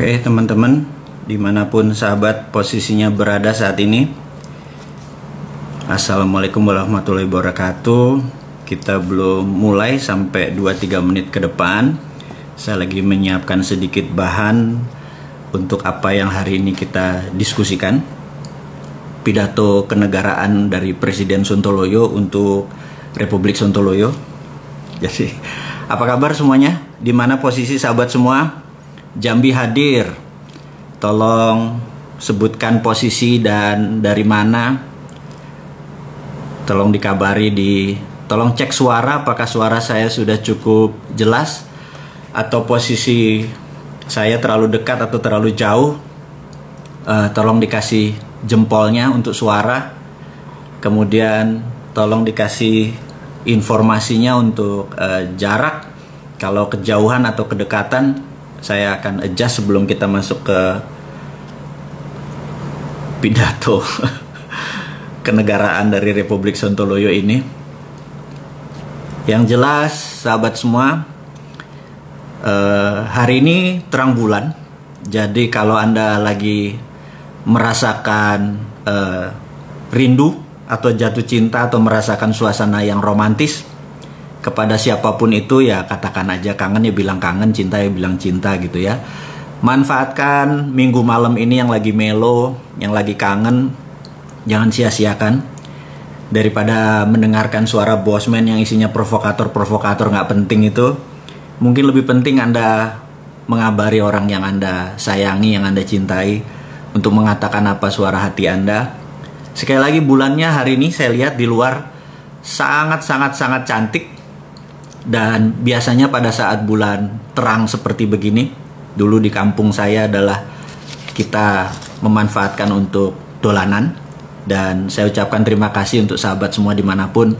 Oke teman-teman, di mana pun sahabat posisinya berada saat ini Assalamualaikum warahmatullahi wabarakatuh Kita belum mulai sampai 2-3 menit ke depan Saya lagi menyiapkan sedikit bahan Untuk apa yang hari ini kita diskusikan Pidato kenegaraan dari Presiden Sontoloyo untuk Republik Sontoloyo Jadi apa kabar semuanya? Di mana posisi sahabat semua? Jambi hadir. Tolong sebutkan posisi dan dari mana. Tolong dikabari di tolong cek suara apakah suara saya sudah cukup jelas atau posisi saya terlalu dekat atau terlalu jauh. Uh, tolong dikasih jempolnya untuk suara. Kemudian tolong dikasih informasinya untuk uh, jarak kalau kejauhan atau kedekatan saya akan adjust sebelum kita masuk ke pidato kenegaraan dari Republik Sontoloyo ini. Yang jelas, sahabat semua, uh, hari ini terang bulan. Jadi kalau anda lagi merasakan uh, rindu atau jatuh cinta atau merasakan suasana yang romantis, kepada siapa pun itu ya katakan aja kangen ya bilang kangen cinta ya bilang cinta gitu ya. Manfaatkan minggu malam ini yang lagi melo yang lagi kangen jangan sia-siakan. Daripada mendengarkan suara bosman yang isinya provokator-provokator nggak penting itu mungkin lebih penting anda mengabari orang yang anda sayangi yang anda cintai untuk mengatakan apa suara hati anda. Sekali lagi bulannya hari ini saya lihat di luar sangat sangat sangat cantik dan biasanya pada saat bulan terang seperti begini, dulu di kampung saya adalah kita memanfaatkan untuk dolanan. Dan saya ucapkan terima kasih untuk sahabat semua di mana pun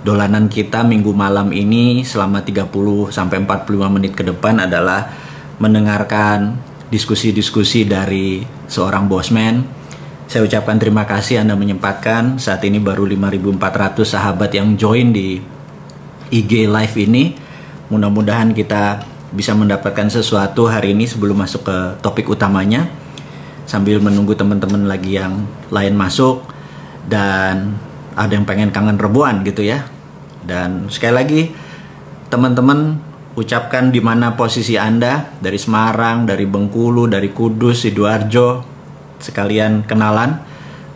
dolanan kita minggu malam ini selama 30 sampai 45 menit ke depan adalah mendengarkan diskusi-diskusi dari seorang bosman. Saya ucapkan terima kasih Anda menyempatkan. Saat ini baru 5.400 sahabat yang join di IG live ini. Mudah-mudahan kita bisa mendapatkan sesuatu hari ini sebelum masuk ke topik utamanya. Sambil menunggu teman-teman lagi yang lain masuk dan ada yang pengen kangen rebuan gitu ya. Dan sekali lagi teman-teman ucapkan di mana posisi Anda dari Semarang, dari Bengkulu, dari Kudus, Sidoarjo sekalian kenalan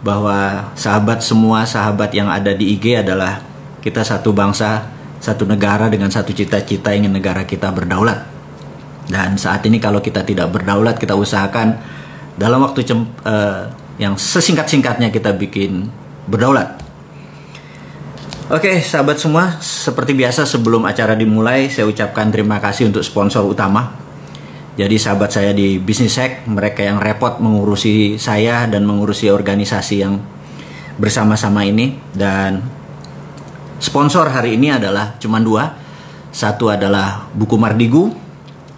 bahwa sahabat semua sahabat yang ada di IG adalah kita satu bangsa satu negara dengan satu cita-cita ingin negara kita berdaulat. Dan saat ini kalau kita tidak berdaulat, kita usahakan dalam waktu uh, yang sesingkat-singkatnya kita bikin berdaulat. Oke, sahabat semua, seperti biasa sebelum acara dimulai, saya ucapkan terima kasih untuk sponsor utama. Jadi sahabat saya di Business Hack, mereka yang repot mengurusi saya dan mengurusi organisasi yang bersama-sama ini dan Sponsor hari ini adalah cuma dua. Satu adalah buku Mardigu.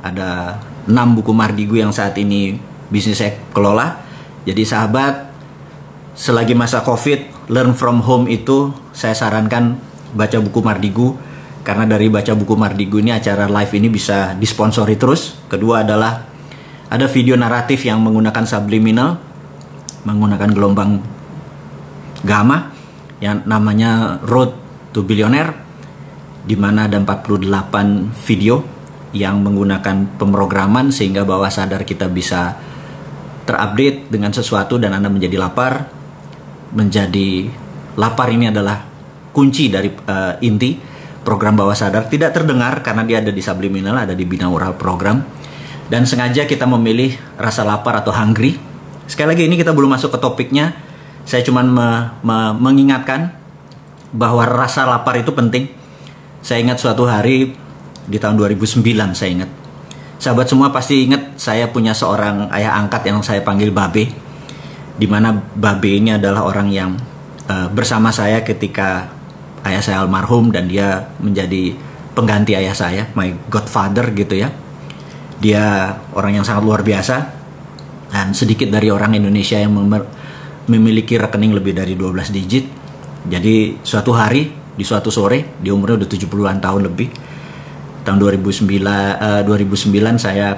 Ada enam buku Mardigu yang saat ini bisnis saya kelola. Jadi sahabat, selagi masa COVID, learn from home itu saya sarankan baca buku Mardigu. Karena dari baca buku Mardigu ini acara live ini bisa disponsori terus. Kedua adalah ada video naratif yang menggunakan subliminal, menggunakan gelombang gamma yang namanya Road to Billionaire di mana ada 48 video yang menggunakan pemrograman sehingga bawah sadar kita bisa terupdate dengan sesuatu dan Anda menjadi lapar. Menjadi lapar ini adalah kunci dari uh, inti program bawah sadar tidak terdengar karena dia ada di subliminal, ada di binaural program. Dan sengaja kita memilih rasa lapar atau hungry. Sekali lagi ini kita belum masuk ke topiknya. Saya cuma me, me, mengingatkan bahwa rasa lapar itu penting. Saya ingat suatu hari di tahun 2009 saya ingat. Sahabat semua pasti ingat saya punya seorang ayah angkat yang saya panggil Babe. Di mana Babe ini adalah orang yang uh, bersama saya ketika ayah saya almarhum dan dia menjadi pengganti ayah saya, my godfather gitu ya. Dia orang yang sangat luar biasa dan sedikit dari orang Indonesia yang memiliki rekening lebih dari 12 digit jadi suatu hari di suatu sore di umurnya udah 70-an tahun lebih tahun 2009 uh, 2009 saya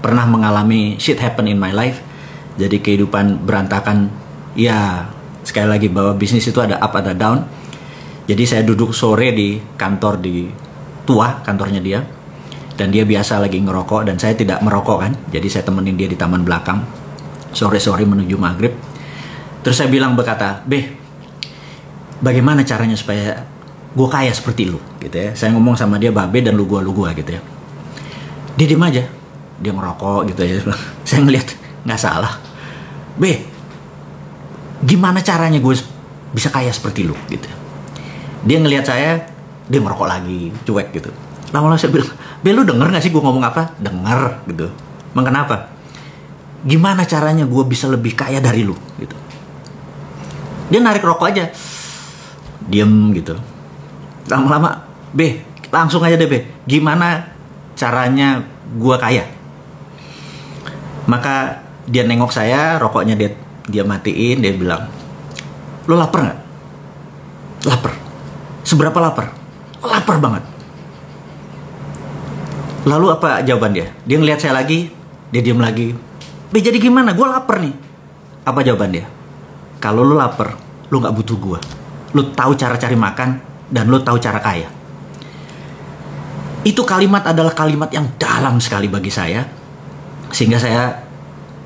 pernah mengalami shit happen in my life. Jadi kehidupan berantakan. Ya sekali lagi bahwa bisnis itu ada up ada down. Jadi saya duduk sore di kantor di tua kantornya dia dan dia biasa lagi ngerokok dan saya tidak merokok kan. Jadi saya temenin dia di taman belakang sore-sore menuju maghrib. Terus saya bilang berkata, Beh, bagaimana caranya supaya gue kaya seperti lu gitu ya. Saya ngomong sama dia babe dan lu gua lu gua gitu ya. Dia diem aja, dia ngerokok gitu ya. saya ngeliat nggak salah. Be, gimana caranya gue bisa kaya seperti lu gitu. Dia ngelihat saya, dia ngerokok lagi, cuek gitu. Lama-lama saya bilang, Be lu denger gak sih gue ngomong apa? Denger gitu. Emang kenapa? Gimana caranya gue bisa lebih kaya dari lu gitu. Dia narik rokok aja. Diem gitu. Lama-lama, Be, langsung aja deh Be. Gimana caranya gue kaya? Maka dia nengok saya, rokoknya dia dia matiin, dia bilang, lo lapar nggak? Lapar. Seberapa lapar? Lapar banget. Lalu apa jawaban dia? Dia ngeliat saya lagi, dia diam lagi. Be jadi gimana? Gue lapar nih. Apa jawaban dia? Kalau lo lapar, lo nggak butuh gue. Lo tahu cara cari makan dan lo tahu cara kaya. Itu kalimat adalah kalimat yang dalam sekali bagi saya, sehingga saya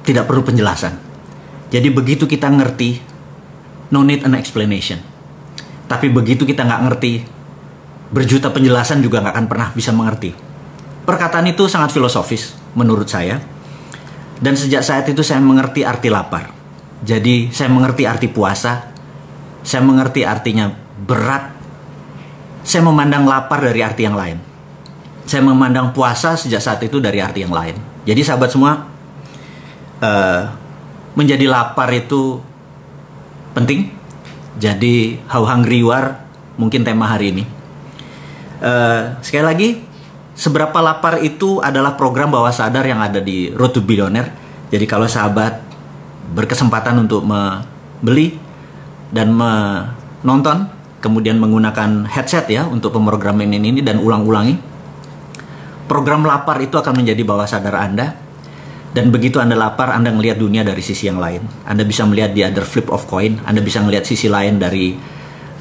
tidak perlu penjelasan. Jadi begitu kita ngerti, no need an explanation. Tapi begitu kita nggak ngerti, berjuta penjelasan juga nggak akan pernah bisa mengerti. Perkataan itu sangat filosofis menurut saya. Dan sejak saat itu saya mengerti arti lapar. Jadi saya mengerti arti puasa. Saya mengerti artinya berat. Saya memandang lapar dari arti yang lain. Saya memandang puasa sejak saat itu dari arti yang lain. Jadi sahabat semua, uh, menjadi lapar itu penting. Jadi how hungry you are mungkin tema hari ini. Uh, sekali lagi, seberapa lapar itu adalah program bawah sadar yang ada di Road to Billionaire. Jadi kalau sahabat berkesempatan untuk membeli dan menonton, kemudian menggunakan headset ya untuk pemrograman ini dan ulang-ulangi, program lapar itu akan menjadi bawah sadar Anda dan begitu Anda lapar, Anda melihat dunia dari sisi yang lain. Anda bisa melihat di other flip of coin. Anda bisa melihat sisi lain dari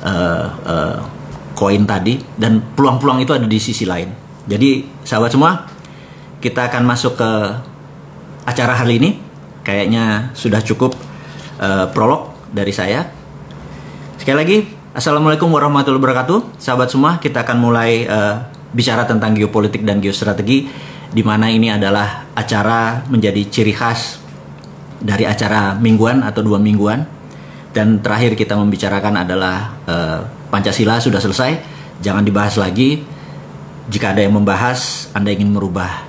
uh, uh, tadi. Dan peluang-peluang itu ada di sisi lain. Jadi sahabat semua, kita akan masuk ke acara hari ini. Kayaknya sudah cukup uh, prolog dari saya. Sekali lagi, Assalamualaikum warahmatullahi wabarakatuh. Sahabat semua, kita akan mulai uh, bicara tentang geopolitik dan geostrategi di mana ini adalah acara menjadi ciri khas dari acara mingguan atau dua mingguan. Dan terakhir kita membicarakan adalah uh, Pancasila sudah selesai. Jangan dibahas lagi. Jika ada yang membahas Anda ingin merubah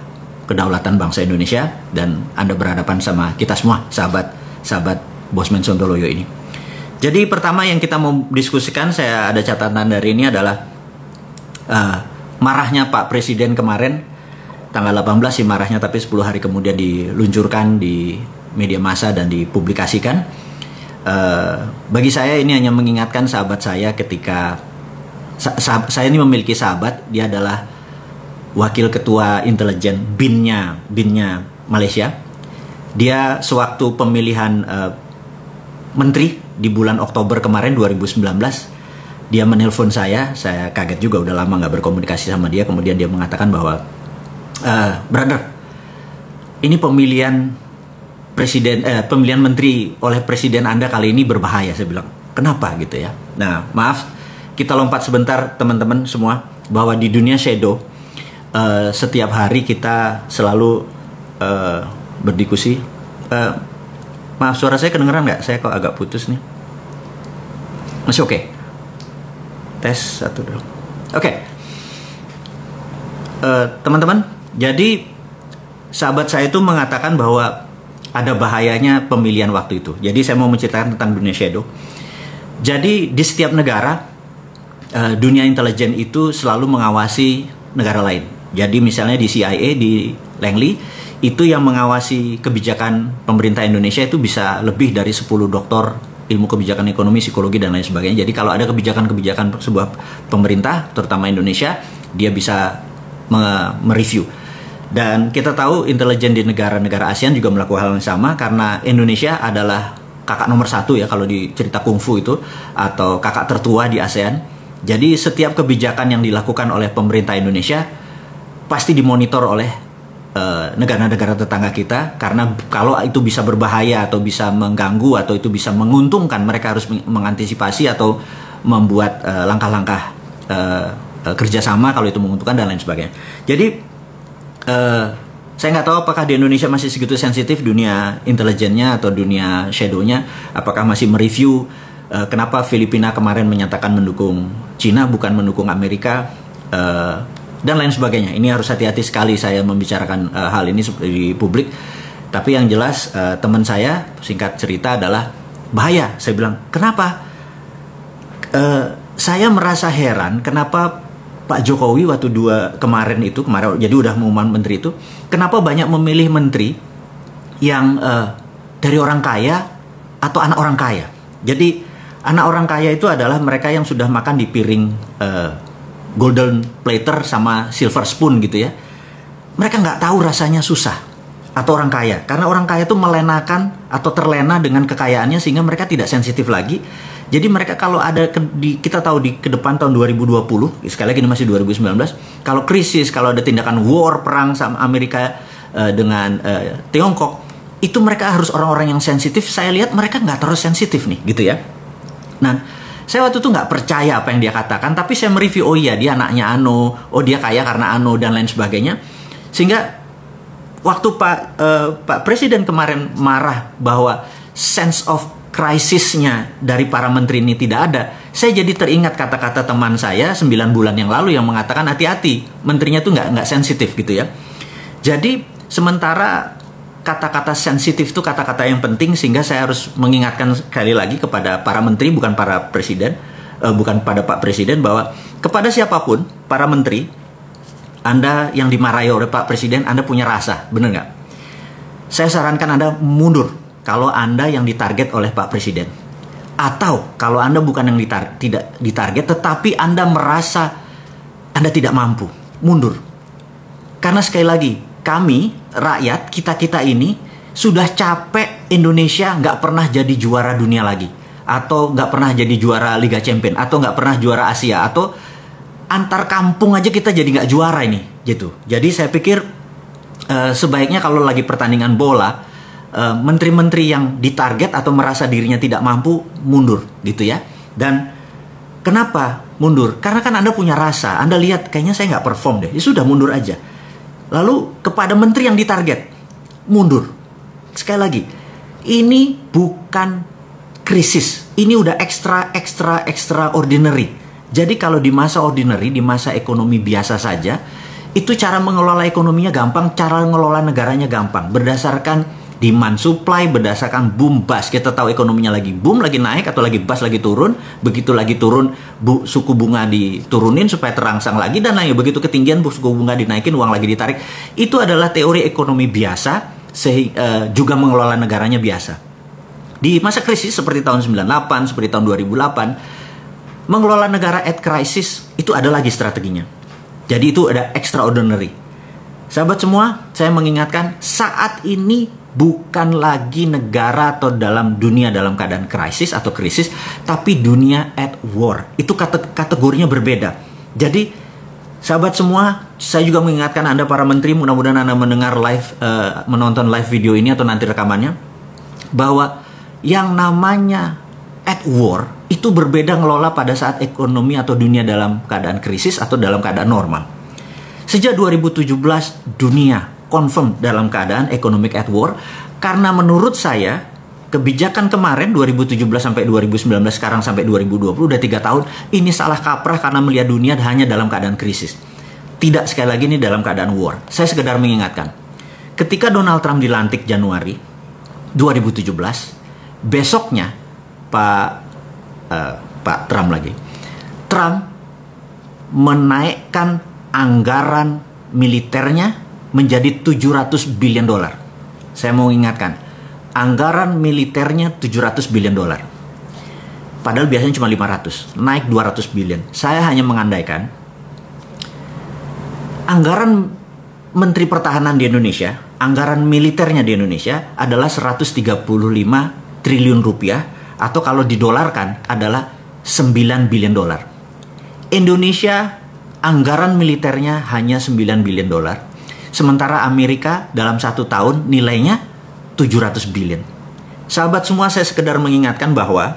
kedaulatan bangsa Indonesia dan Anda berhadapan sama kita semua sahabat sahabat Bosman Sontoloyo ini jadi pertama yang kita mau diskusikan saya ada catatan dari ini adalah uh, marahnya Pak Presiden kemarin tanggal 18 sih marahnya tapi 10 hari kemudian diluncurkan di media massa dan dipublikasikan. Uh, bagi saya ini hanya mengingatkan sahabat saya ketika sah saya ini memiliki sahabat dia adalah wakil ketua intelijen binnya binnya Malaysia. Dia sewaktu pemilihan uh, menteri di bulan Oktober kemarin 2019 dia menelpon saya, saya kaget juga udah lama nggak berkomunikasi sama dia. Kemudian dia mengatakan bahwa uh, brother, ini pemilihan presiden, eh, pemilihan menteri oleh presiden Anda kali ini berbahaya. Saya bilang, kenapa gitu ya? Nah, maaf, kita lompat sebentar teman-teman semua bahwa di dunia shadow uh, setiap hari kita selalu uh, berdiskusi. Uh, maaf, suara saya kedengeran nggak? Saya kok agak putus nih. Masih oke? Okay? Tes satu dulu. Oke. Okay. Uh, teman-teman, jadi sahabat saya itu mengatakan bahwa ada bahayanya pemilihan waktu itu. Jadi saya mau menceritakan tentang dunia shadow. Jadi di setiap negara uh, dunia intelijen itu selalu mengawasi negara lain. Jadi misalnya di CIA di Langley itu yang mengawasi kebijakan pemerintah Indonesia itu bisa lebih dari 10 doktor ilmu kebijakan ekonomi, psikologi dan lain sebagainya. Jadi kalau ada kebijakan-kebijakan sebuah pemerintah terutama Indonesia, dia bisa mereview Dan kita tahu intelijen di negara-negara ASEAN juga melakukan hal yang sama karena Indonesia adalah kakak nomor satu ya kalau di cerita kungfu itu atau kakak tertua di ASEAN. Jadi setiap kebijakan yang dilakukan oleh pemerintah Indonesia pasti dimonitor oleh eh, negara-negara uh, tetangga kita karena kalau itu bisa berbahaya atau bisa mengganggu atau itu bisa menguntungkan mereka harus mengantisipasi atau membuat eh, langkah-langkah uh, uh, kerjasama kalau itu menguntungkan dan lain sebagainya. Jadi uh, saya nggak tahu apakah di Indonesia masih segitu sensitif dunia intelijennya atau dunia shadownya, apakah masih mereview uh, kenapa Filipina kemarin menyatakan mendukung Cina bukan mendukung Amerika uh, dan lain sebagainya. Ini harus hati-hati sekali saya membicarakan uh, hal ini di publik. Tapi yang jelas uh, teman saya singkat cerita adalah bahaya. Saya bilang kenapa? Uh, saya merasa heran kenapa Pak Jokowi waktu dua kemarin itu kemarin jadi udah mengumumkan menteri itu kenapa banyak memilih menteri yang uh, dari orang kaya atau anak orang kaya jadi anak orang kaya itu adalah mereka yang sudah makan di piring uh, golden plater sama silver spoon gitu ya mereka nggak tahu rasanya susah atau orang kaya karena orang kaya itu melenakan atau terlena dengan kekayaannya sehingga mereka tidak sensitif lagi jadi mereka kalau ada ke, di, kita tahu di ke depan tahun 2020, sekali lagi ini masih 2019, kalau krisis, kalau ada tindakan war perang sama Amerika uh, dengan uh, Tiongkok, itu mereka harus orang-orang yang sensitif. Saya lihat mereka nggak terus sensitif nih, gitu ya. Nah, saya waktu itu nggak percaya apa yang dia katakan, tapi saya mereview, oh iya dia anaknya Ano, oh dia kaya karena Ano dan lain sebagainya. Sehingga waktu Pak uh, Pak Presiden kemarin marah bahwa sense of krisisnya dari para menteri ini tidak ada, saya jadi teringat kata-kata teman saya 9 bulan yang lalu yang mengatakan hati-hati, menterinya tuh nggak nggak sensitif gitu ya. Jadi sementara kata-kata sensitif itu kata-kata yang penting sehingga saya harus mengingatkan sekali lagi kepada para menteri bukan para presiden, uh, bukan pada Pak Presiden bahwa kepada siapa pun para menteri anda yang dimarahi oleh Pak Presiden, Anda punya rasa, benar nggak? Saya sarankan Anda mundur kalau Anda yang ditarget oleh Pak Presiden. Atau kalau Anda bukan yang ditar tidak ditarget tetapi Anda merasa Anda tidak mampu, mundur. Karena sekali lagi, kami rakyat kita-kita ini sudah capek Indonesia nggak pernah jadi juara dunia lagi atau nggak pernah jadi juara Liga Champion atau nggak pernah juara Asia atau antar kampung aja kita jadi nggak juara ini gitu. Jadi saya pikir uh, sebaiknya kalau lagi pertandingan bola Eh, menteri-menteri yang ditarget atau merasa dirinya tidak mampu mundur gitu ya. Dan kenapa mundur? Karena kan Anda punya rasa, Anda lihat kayaknya saya nggak perform deh, ya sudah mundur aja. Lalu kepada menteri yang ditarget mundur. Sekali lagi, ini bukan krisis, ini udah ekstra ekstra ekstra ordinary. Jadi kalau di masa ordinary, di masa ekonomi biasa saja, itu cara mengelola ekonominya gampang, cara mengelola negaranya gampang berdasarkan demand supply berdasarkan boom bust. Kita tahu ekonominya lagi boom, lagi naik atau lagi bust lagi turun. Begitu lagi turun, bu, suku bunga diturunin supaya terangsang lagi dan lain begitu ketinggian bu, suku bunga dinaikin, uang lagi ditarik. Itu adalah teori ekonomi biasa sehingga uh, eh, juga mengelola negaranya biasa. Di masa krisis seperti tahun 98, seperti tahun 2008, mengelola negara at crisis itu ada lagi strateginya. Jadi itu ada extraordinary. Sahabat semua, saya mengingatkan saat ini bukan lagi negara atau dalam dunia dalam keadaan krisis atau krisis, tapi dunia at war. Itu kate kategorinya berbeda. Jadi, sahabat semua, saya juga mengingatkan Anda para menteri, mudah-mudahan Anda mendengar live, uh, menonton live video ini atau nanti rekamannya, bahwa yang namanya at war itu berbeda ngelola pada saat ekonomi atau dunia dalam keadaan krisis atau dalam keadaan normal. Sejak 2017 dunia confirm dalam keadaan economic at war. Karena menurut saya kebijakan kemarin 2017 sampai 2019 sekarang sampai 2020 udah tiga tahun ini salah kaprah karena melihat dunia hanya dalam keadaan krisis. Tidak sekali lagi ini dalam keadaan war. Saya sekedar mengingatkan ketika Donald Trump dilantik Januari 2017 besoknya Pak uh, Pak Trump lagi Trump menaikkan anggaran militernya menjadi 700 billion dolar. Saya mau ingatkan, anggaran militernya 700 billion dolar. Padahal biasanya cuma 500, naik 200 billion. Saya hanya mengandaikan anggaran Menteri Pertahanan di Indonesia, anggaran militernya di Indonesia adalah 135 triliun rupiah atau kalau didolarkan adalah 9 bilion dolar. Indonesia anggaran militernya hanya 9 bilion dolar. Sementara Amerika dalam satu tahun nilainya 700 bilion. Sahabat semua saya sekedar mengingatkan bahwa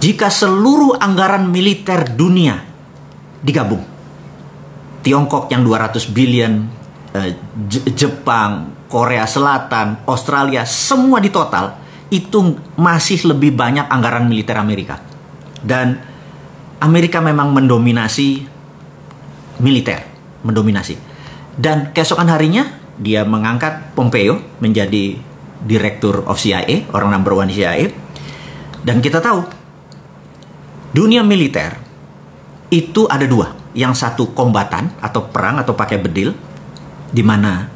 jika seluruh anggaran militer dunia digabung, Tiongkok yang 200 billion, eh, Jepang, Korea Selatan, Australia, semua di total itu masih lebih banyak anggaran militer Amerika. Dan Amerika memang mendominasi militer, mendominasi. Dan keesokan harinya dia mengangkat Pompeo menjadi direktur of CIA, orang number one CIA. Dan kita tahu dunia militer itu ada dua yang satu kombatan atau perang atau pakai bedil di mana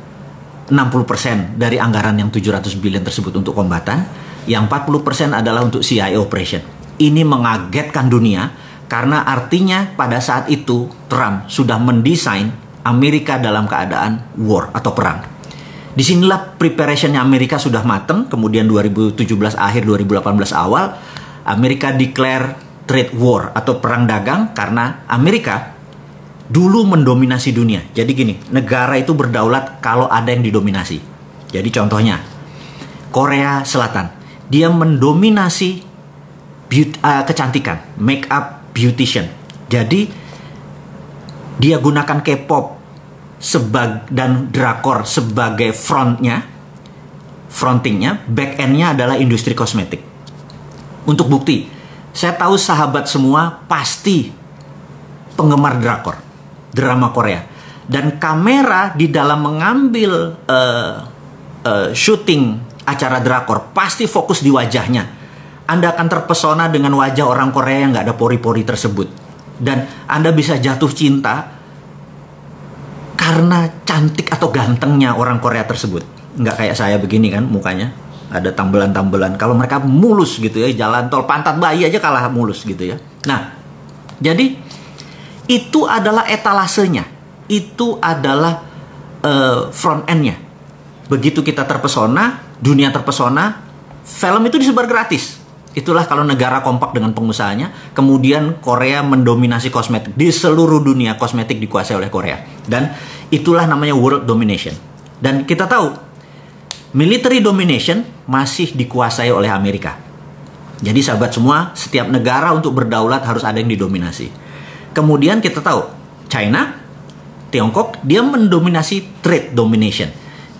60% dari anggaran yang 700 billion tersebut untuk kombatan, yang 40% adalah untuk CIA operation. Ini mengagetkan dunia karena artinya pada saat itu Trump sudah mendesain Amerika dalam keadaan war atau perang. Di sinilah preparationnya Amerika sudah matang, kemudian 2017 akhir 2018 awal Amerika declare trade war atau perang dagang karena Amerika dulu mendominasi dunia. Jadi gini, negara itu berdaulat kalau ada yang didominasi. Jadi contohnya, Korea Selatan, dia mendominasi beauty, uh, kecantikan, make up beautician. Jadi dia gunakan K-pop dan drakor sebagai frontnya, frontingnya, back endnya adalah industri kosmetik. Untuk bukti, saya tahu sahabat semua pasti penggemar drakor drama Korea dan kamera di dalam mengambil uh, uh, syuting acara drakor pasti fokus di wajahnya. Anda akan terpesona dengan wajah orang Korea yang nggak ada pori-pori tersebut dan Anda bisa jatuh cinta karena cantik atau gantengnya orang Korea tersebut. Nggak kayak saya begini kan mukanya ada tambelan-tambelan. Kalau mereka mulus gitu ya, jalan tol pantat bayi aja kalah mulus gitu ya. Nah, jadi itu adalah etalasenya, itu adalah uh, front endnya. Begitu kita terpesona, dunia terpesona, film itu disebar gratis. Itulah kalau negara kompak dengan pengusahanya, kemudian Korea mendominasi kosmetik di seluruh dunia kosmetik dikuasai oleh Korea. Dan itulah namanya world domination. Dan kita tahu military domination masih dikuasai oleh Amerika. Jadi sahabat semua, setiap negara untuk berdaulat harus ada yang didominasi. Kemudian kita tahu China, Tiongkok dia mendominasi trade domination.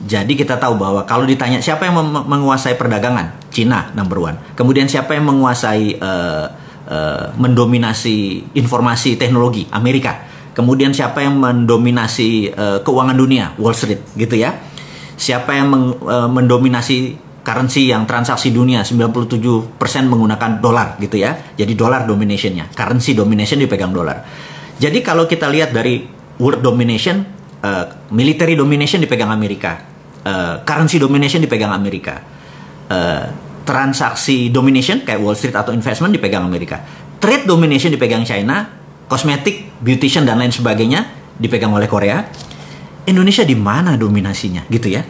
Jadi kita tahu bahwa kalau ditanya siapa yang menguasai perdagangan, China number one. Kemudian siapa yang menguasai uh, uh, mendominasi informasi teknologi, Amerika. Kemudian siapa yang mendominasi uh, keuangan dunia, Wall Street, gitu ya. Siapa yang meng, uh, mendominasi currency yang transaksi dunia 97% menggunakan dolar gitu ya. Jadi dolar dominationnya, currency domination dipegang dolar. Jadi kalau kita lihat dari world domination, uh, military domination dipegang Amerika, uh, currency domination dipegang Amerika, uh, transaksi domination kayak Wall Street atau investment dipegang Amerika, trade domination dipegang China, kosmetik, beautician dan lain sebagainya dipegang oleh Korea. Indonesia di mana dominasinya gitu ya?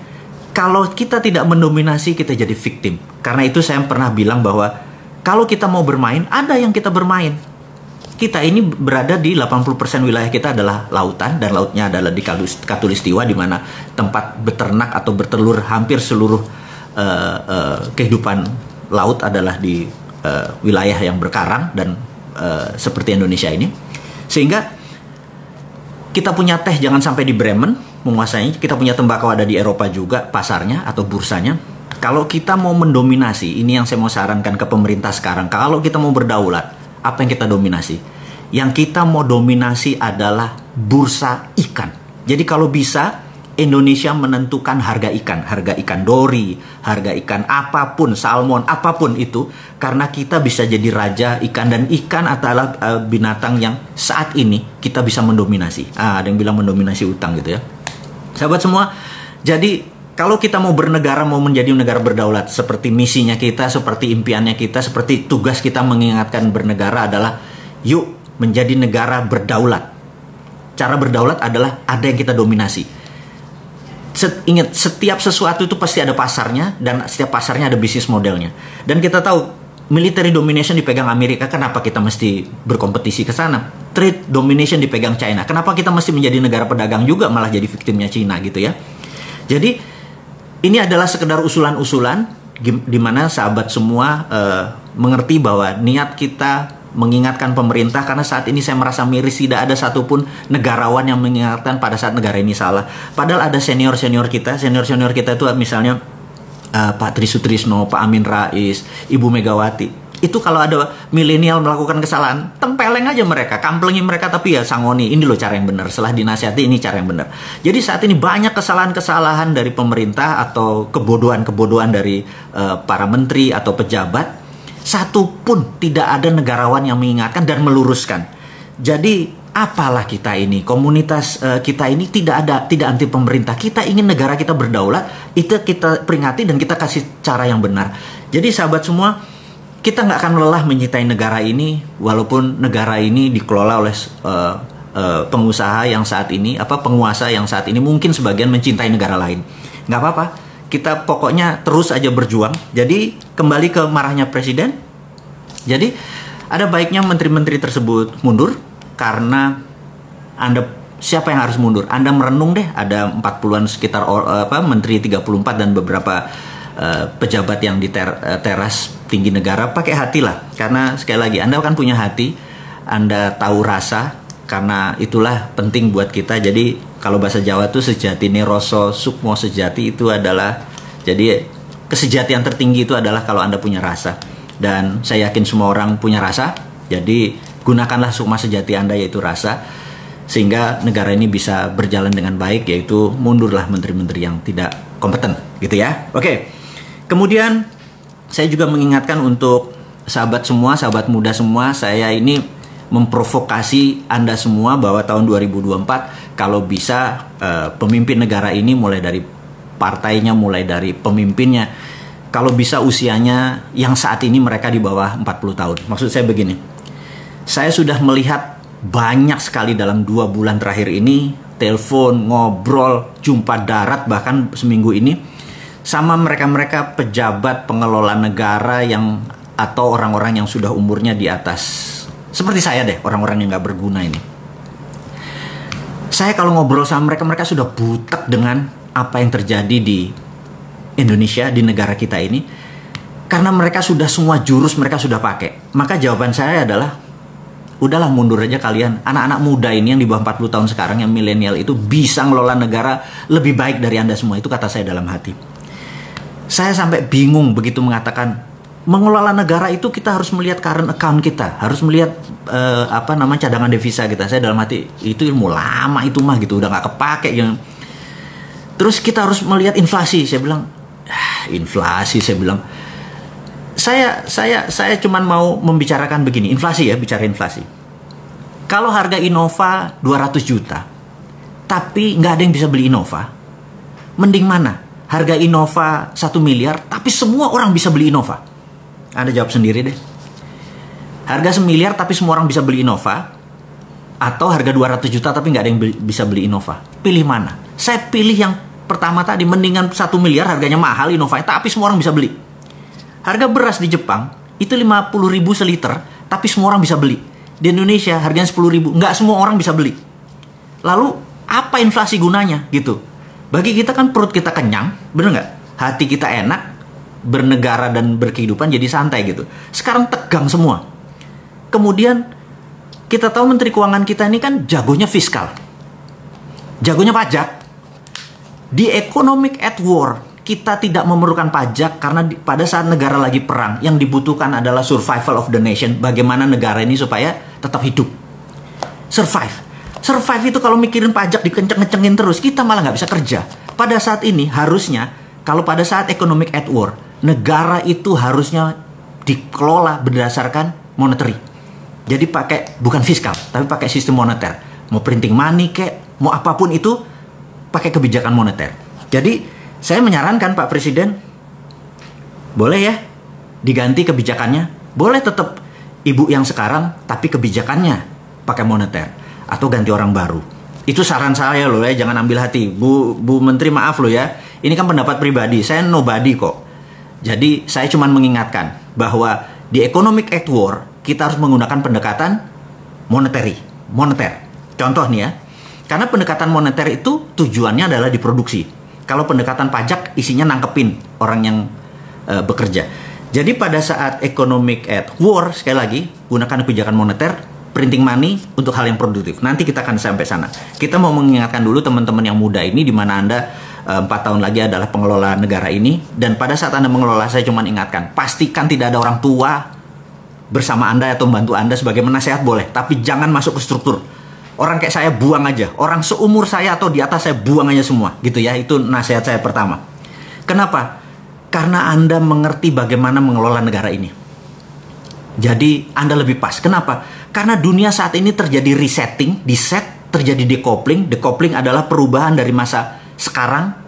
kalau kita tidak mendominasi kita jadi victim. Karena itu saya pernah bilang bahwa kalau kita mau bermain, ada yang kita bermain. Kita ini berada di 80% wilayah kita adalah lautan dan lautnya adalah di Katulistiwa di mana tempat beternak atau bertelur hampir seluruh uh, uh, kehidupan laut adalah di uh, wilayah yang berkarang dan uh, seperti Indonesia ini. Sehingga kita punya teh jangan sampai di Bremen, menguasai. Kita punya tembakau ada di Eropa juga pasarnya atau bursanya. Kalau kita mau mendominasi, ini yang saya mau sarankan ke pemerintah sekarang. Kalau kita mau berdaulat, apa yang kita dominasi? Yang kita mau dominasi adalah bursa ikan. Jadi kalau bisa Indonesia menentukan harga ikan, harga ikan dori, harga ikan apa pun, salmon, apa pun itu, karena kita bisa jadi raja ikan dan ikan adalah uh, binatang yang saat ini kita bisa mendominasi. Ah, ada yang bilang mendominasi utang gitu ya. Sahabat semua, jadi kalau kita mau bernegara, mau menjadi negara berdaulat, seperti misinya kita, seperti impiannya kita, seperti tugas kita mengingatkan bernegara adalah, yuk menjadi negara berdaulat. cara berdaulat adalah ada yang kita dominasi. Set, ingat, setiap sesuatu itu pasti ada pasarnya dan setiap pasarnya ada bisnis modelnya. Dan kita tahu military domination dipegang Amerika, kenapa kita mesti berkompetisi ke sana? Trade domination dipegang China, kenapa kita mesti menjadi negara pedagang juga malah jadi victimnya China gitu ya? Jadi ini adalah sekedar usulan-usulan di mana sahabat semua uh, mengerti bahwa niat kita mengingatkan pemerintah karena saat ini saya merasa miris tidak ada satupun negarawan yang mengingatkan pada saat negara ini salah. Padahal ada senior-senior kita, senior-senior kita itu misalnya uh, Pak Tri Sutrisno, Pak Amin Rais, Ibu Megawati. Itu kalau ada milenial melakukan kesalahan, tempeleng aja mereka, kamplengi mereka tapi ya sangoni. Ini loh cara yang benar. Setelah dinasihati ini cara yang benar. Jadi saat ini banyak kesalahan-kesalahan dari pemerintah atau kebodohan-kebodohan dari uh, para menteri atau pejabat. Satu pun tidak ada negarawan yang mengingatkan dan meluruskan. Jadi apalah kita ini? Komunitas uh, kita ini tidak ada tidak anti pemerintah. Kita ingin negara kita berdaulat itu kita peringati dan kita kasih cara yang benar. Jadi sahabat semua kita nggak akan lelah mencintai negara ini walaupun negara ini dikelola oleh uh, uh, pengusaha yang saat ini apa penguasa yang saat ini mungkin sebagian mencintai negara lain. Nggak apa-apa kita pokoknya terus aja berjuang jadi kembali ke marahnya presiden jadi ada baiknya menteri-menteri tersebut mundur karena Anda siapa yang harus mundur? Anda merenung deh, ada 40-an sekitar apa menteri 34 dan beberapa uh, pejabat yang di ter, uh, teras tinggi negara pakai hati lah. Karena sekali lagi Anda kan punya hati, Anda tahu rasa karena itulah penting buat kita. Jadi kalau bahasa Jawa tuh sejati neroso sukmo sejati itu adalah jadi kesejatian tertinggi itu adalah kalau Anda punya rasa. Dan saya yakin semua orang punya rasa. Jadi gunakanlah sukma sejati Anda yaitu rasa sehingga negara ini bisa berjalan dengan baik yaitu mundurlah menteri-menteri yang tidak kompeten gitu ya. Oke. Kemudian saya juga mengingatkan untuk sahabat semua, sahabat muda semua, saya ini memprovokasi Anda semua bahwa tahun 2024 kalau bisa uh, pemimpin negara ini mulai dari partainya, mulai dari pemimpinnya kalau bisa usianya yang saat ini mereka di bawah 40 tahun. Maksud saya begini saya sudah melihat banyak sekali dalam dua bulan terakhir ini telepon, ngobrol, jumpa darat bahkan seminggu ini sama mereka-mereka pejabat pengelola negara yang atau orang-orang yang sudah umurnya di atas seperti saya deh orang-orang yang nggak berguna ini. Saya kalau ngobrol sama mereka mereka sudah butek dengan apa yang terjadi di Indonesia di negara kita ini karena mereka sudah semua jurus mereka sudah pakai. Maka jawaban saya adalah udahlah mundur aja kalian. Anak-anak muda ini yang di bawah 40 tahun sekarang yang milenial itu bisa ngelola negara lebih baik dari Anda semua. Itu kata saya dalam hati. Saya sampai bingung begitu mengatakan mengelola negara itu kita harus melihat current account kita, harus melihat uh, apa nama cadangan devisa kita. Saya dalam hati itu ilmu lama itu mah gitu, udah nggak kepake gitu. Terus kita harus melihat inflasi. Saya bilang, ah, inflasi. Saya bilang, saya saya saya cuman mau membicarakan begini, inflasi ya, bicara inflasi. Kalau harga Innova 200 juta, tapi nggak ada yang bisa beli Innova, mending mana? Harga Innova 1 miliar, tapi semua orang bisa beli Innova. Anda jawab sendiri deh. Harga semiliar tapi semua orang bisa beli Innova, atau harga 200 juta tapi nggak ada yang bisa beli Innova. Pilih mana? Saya pilih yang pertama tadi, mendingan 1 miliar harganya mahal Innova, tapi semua orang bisa beli. Harga beras di Jepang itu 50 ribu seliter, tapi semua orang bisa beli. Di Indonesia harganya 10 ribu, nggak semua orang bisa beli. Lalu apa inflasi gunanya gitu? Bagi kita kan perut kita kenyang, bener nggak? Hati kita enak, bernegara dan berkehidupan jadi santai gitu. Sekarang tegang semua. Kemudian kita tahu Menteri Keuangan kita ini kan jagonya fiskal. Jagonya pajak. Di economic at war, kita tidak memerlukan pajak karena di, pada saat negara lagi perang yang dibutuhkan adalah survival of the nation bagaimana negara ini supaya tetap hidup survive survive itu kalau mikirin pajak dikenceng-kencengin terus kita malah nggak bisa kerja pada saat ini harusnya kalau pada saat economic at war negara itu harusnya dikelola berdasarkan monetary jadi pakai bukan fiskal tapi pakai sistem moneter mau printing money kek mau apa pun itu pakai kebijakan moneter jadi saya menyarankan Pak Presiden, boleh ya diganti kebijakannya. Boleh tetap ibu yang sekarang, tapi kebijakannya pakai moneter. Atau ganti orang baru. Itu saran saya loh ya, jangan ambil hati. Bu Bu Menteri maaf loh ya. Ini kan pendapat pribadi, saya nobody kok. Jadi saya cuma mengingatkan bahwa di economic at war kita harus menggunakan pendekatan monetary, moneter. Contoh nih ya, karena pendekatan moneter itu tujuannya adalah diproduksi. Kalau pendekatan pajak isinya nangkepin orang yang uh, bekerja. Jadi pada saat economic at war sekali lagi gunakan kebijakan moneter printing money untuk hal yang produktif. Nanti kita akan sampai sana. Kita mau mengingatkan dulu teman-teman yang muda ini di mana Anda empat tahun lagi adalah pengelola negara ini dan pada saat Anda mengelola saya cuma ingatkan, pastikan tidak ada orang tua bersama Anda atau membantu Anda sebagai penasehat boleh, tapi jangan masuk ke struktur. Orang kayak saya buang aja, orang seumur saya atau di atas saya buang aja semua, gitu ya. Itu nasihat saya pertama. Kenapa? Karena Anda mengerti bagaimana mengelola negara ini. Jadi Anda lebih pas. Kenapa? Karena dunia saat ini terjadi resetting, di set, terjadi decoupling. Decoupling adalah perubahan dari masa sekarang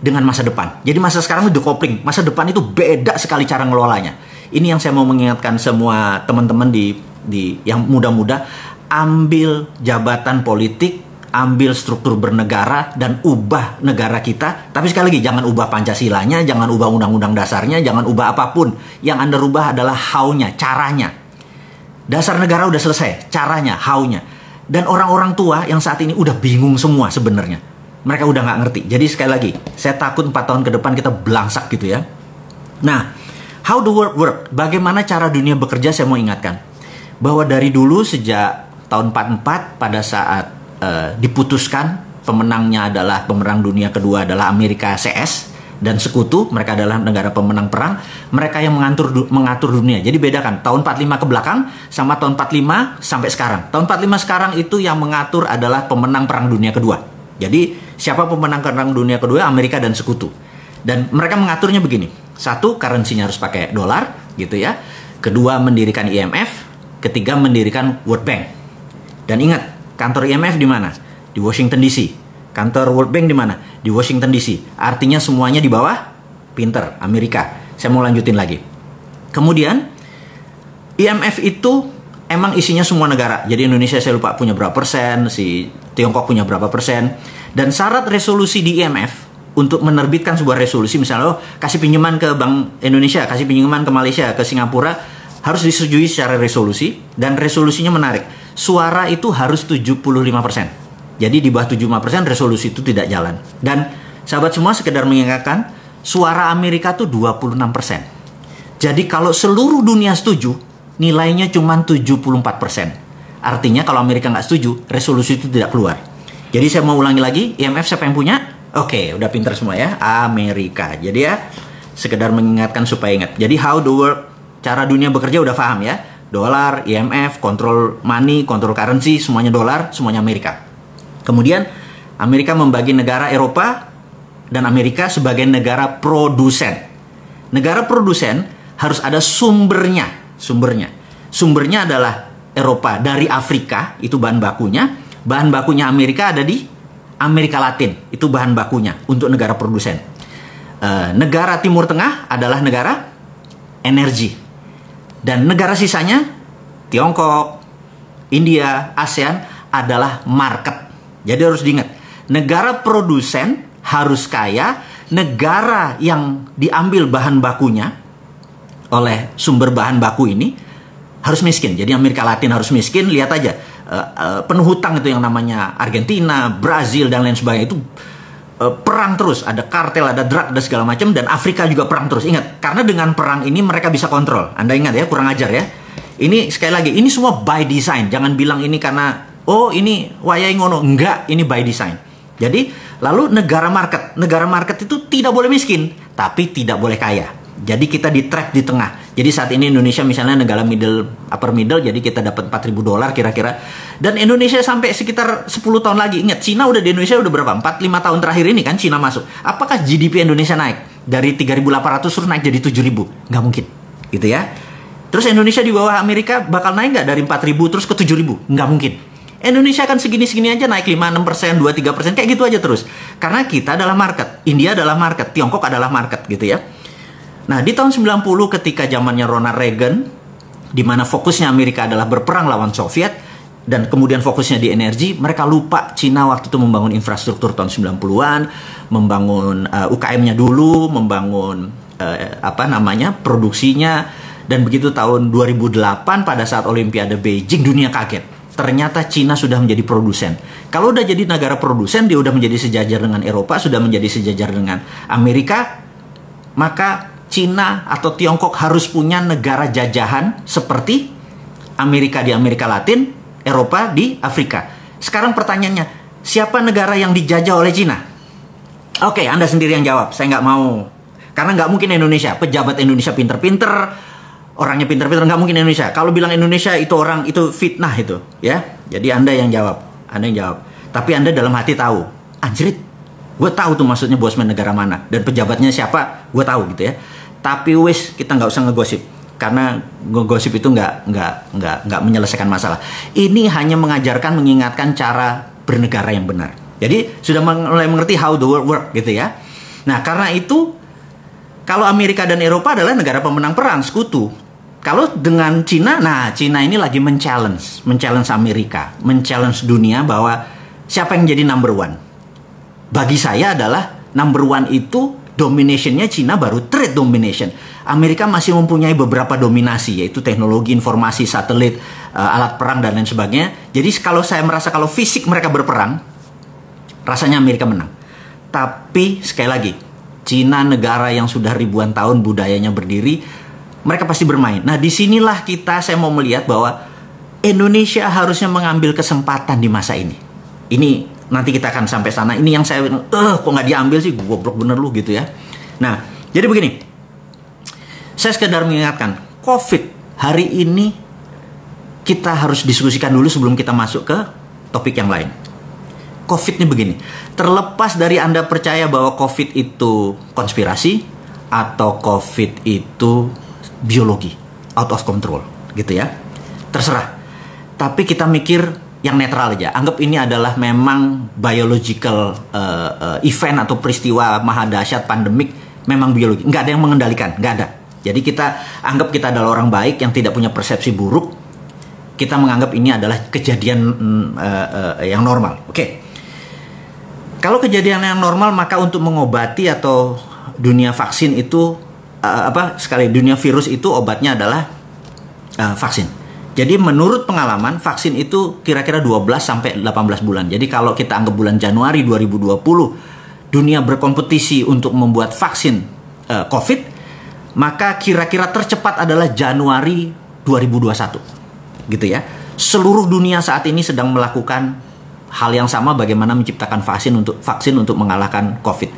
dengan masa depan. Jadi masa sekarang itu decoupling, masa depan itu beda sekali cara ngelolanya. Ini yang saya mau mengingatkan semua teman-teman di di yang muda-muda ambil jabatan politik ambil struktur bernegara dan ubah negara kita. Tapi sekali lagi jangan ubah Pancasilanya, jangan ubah undang-undang dasarnya, jangan ubah apa pun. Yang Anda rubah adalah how-nya, caranya. Dasar negara udah selesai, caranya, how-nya. Dan orang-orang tua yang saat ini udah bingung semua sebenarnya. Mereka udah nggak ngerti. Jadi sekali lagi, saya takut 4 tahun ke depan kita belangsak gitu ya. Nah, how the world work? Bagaimana cara dunia bekerja saya mau ingatkan. Bahwa dari dulu sejak tahun 44 pada saat uh, diputuskan pemenangnya adalah pemenang dunia kedua adalah Amerika CS dan sekutu mereka adalah negara pemenang perang mereka yang mengatur mengatur dunia jadi bedakan tahun 45 ke belakang sama tahun 45 sampai sekarang tahun 45 sekarang itu yang mengatur adalah pemenang perang dunia kedua jadi siapa pemenang perang dunia kedua Amerika dan sekutu dan mereka mengaturnya begini satu currency-nya harus pakai dolar gitu ya kedua mendirikan IMF ketiga mendirikan World Bank dan ingat Kantor IMF di mana? Di Washington DC. Kantor World Bank di mana? Di Washington DC. Artinya semuanya di bawah pinter Amerika. Saya mau lanjutin lagi. Kemudian IMF itu emang isinya semua negara. Jadi Indonesia saya lupa punya berapa persen, si Tiongkok punya berapa persen. Dan syarat resolusi di IMF untuk menerbitkan sebuah resolusi misalnya oh, kasih pinjaman ke Bank Indonesia, kasih pinjaman ke Malaysia, ke Singapura harus disetujui secara resolusi dan resolusinya menarik suara itu harus 75%. Jadi di bawah 75% resolusi itu tidak jalan. Dan sahabat semua sekedar mengingatkan, suara Amerika tuh 26%. Jadi kalau seluruh dunia setuju, nilainya cuma 74%. Artinya kalau Amerika nggak setuju, resolusi itu tidak keluar. Jadi saya mau ulangi lagi, IMF siapa yang punya? Oke, udah pinter semua ya, Amerika. Jadi ya, sekedar mengingatkan supaya ingat. Jadi how the world, cara dunia bekerja udah paham ya dolar, IMF, kontrol money, kontrol currency, semuanya dolar, semuanya Amerika. Kemudian Amerika membagi negara Eropa dan Amerika sebagai negara produsen. Negara produsen harus ada sumbernya, sumbernya. Sumbernya adalah Eropa dari Afrika, itu bahan bakunya. Bahan bakunya Amerika ada di Amerika Latin, itu bahan bakunya untuk negara produsen. E, negara Timur Tengah adalah negara energi, dan negara sisanya, Tiongkok, India, ASEAN adalah market. Jadi harus diingat, negara produsen harus kaya, negara yang diambil bahan bakunya oleh sumber bahan baku ini harus miskin. Jadi Amerika Latin harus miskin, lihat aja uh, uh, penuh hutang itu yang namanya Argentina, Brazil dan lain sebagainya itu uh, perang terus, ada kartel, ada drug dan segala macam dan Afrika juga perang terus. Ingat, karena dengan perang ini mereka bisa kontrol. Anda ingat ya, kurang ajar ya. Ini sekali lagi, ini semua by design. Jangan bilang ini karena oh ini wayai ngono. Enggak, ini by design. Jadi, lalu negara market. Negara market itu tidak boleh miskin, tapi tidak boleh kaya. Jadi kita di track di tengah. Jadi saat ini Indonesia misalnya negara middle upper middle jadi kita dapat 4000 dolar kira-kira. Dan Indonesia sampai sekitar 10 tahun lagi. Ingat Cina udah di Indonesia udah berapa? 4 5 tahun terakhir ini kan Cina masuk. Apakah GDP Indonesia naik dari 3800 terus naik jadi 7000? Nggak mungkin. Gitu ya. Terus Indonesia di bawah Amerika bakal naik nggak dari 4000 terus ke 7000? Nggak mungkin. Indonesia kan segini-segini aja naik 5, 6 persen, 2, 3 persen, kayak gitu aja terus. Karena kita adalah market, India adalah market, Tiongkok adalah market gitu ya. Nah, di tahun 90 ketika zamannya Ronald Reagan, di mana fokusnya Amerika adalah berperang lawan Soviet, dan kemudian fokusnya di energi, mereka lupa Cina waktu itu membangun infrastruktur tahun 90-an, membangun uh, UKM-nya dulu, membangun uh, apa namanya? produksinya dan begitu tahun 2008 pada saat Olimpiade Beijing dunia kaget. Ternyata Cina sudah menjadi produsen. Kalau udah jadi negara produsen, dia udah menjadi sejajar dengan Eropa, sudah menjadi sejajar dengan Amerika, maka Cina atau Tiongkok harus punya negara jajahan seperti Amerika di Amerika Latin, Eropa di Afrika. Sekarang pertanyaannya, siapa negara yang dijajah oleh Cina? Oke, Anda sendiri yang jawab. Saya nggak mau. Karena nggak mungkin Indonesia. Pejabat Indonesia pinter-pinter, orangnya pinter-pinter nggak mungkin Indonesia. Kalau bilang Indonesia itu orang itu fitnah itu, ya. Jadi Anda yang jawab, Anda yang jawab. Tapi Anda dalam hati tahu, anjrit, gue tahu tuh maksudnya bosman negara mana dan pejabatnya siapa, gue tahu gitu ya. Tapi wis kita nggak usah ngegosip karena ngegosip itu nggak nggak nggak nggak menyelesaikan masalah. Ini hanya mengajarkan, mengingatkan cara bernegara yang benar. Jadi sudah mulai mengerti how the world work gitu ya. Nah karena itu kalau Amerika dan Eropa adalah negara pemenang perang sekutu. Kalau dengan Cina, nah Cina ini lagi men-challenge, men-challenge Amerika, men-challenge dunia bahwa siapa yang jadi number one. Bagi saya adalah number one itu dominationnya Cina baru trade domination. Amerika masih mempunyai beberapa dominasi yaitu teknologi informasi satelit, uh, alat perang dan lain sebagainya. Jadi kalau saya merasa kalau fisik mereka berperang, rasanya Amerika menang. Tapi sekali lagi, Cina negara yang sudah ribuan tahun budayanya berdiri, mereka pasti bermain. Nah, di sinilah kita saya mau melihat bahwa Indonesia harusnya mengambil kesempatan di masa ini. Ini nanti kita akan sampai sana. Ini yang saya, eh kok nggak diambil sih, goblok bener lu gitu ya. Nah, jadi begini, saya sekedar mengingatkan, COVID hari ini kita harus diskusikan dulu sebelum kita masuk ke topik yang lain. COVID ini begini, terlepas dari Anda percaya bahwa COVID itu konspirasi atau COVID itu biologi out of control gitu ya terserah tapi kita mikir yang netral aja anggap ini adalah memang biological uh, uh, event atau peristiwa maha dahsyat pandemik memang biologi nggak ada yang mengendalikan nggak ada jadi kita anggap kita adalah orang baik yang tidak punya persepsi buruk kita menganggap ini adalah kejadian uh, uh, yang normal oke okay. kalau kejadian yang normal maka untuk mengobati atau dunia vaksin itu uh, apa sekali dunia virus itu obatnya adalah uh, vaksin. Jadi menurut pengalaman vaksin itu kira-kira 12 sampai 18 bulan. Jadi kalau kita anggap bulan Januari 2020 dunia berkompetisi untuk membuat vaksin uh, COVID, maka kira-kira tercepat adalah Januari 2021. Gitu ya. Seluruh dunia saat ini sedang melakukan hal yang sama bagaimana menciptakan vaksin untuk vaksin untuk mengalahkan COVID.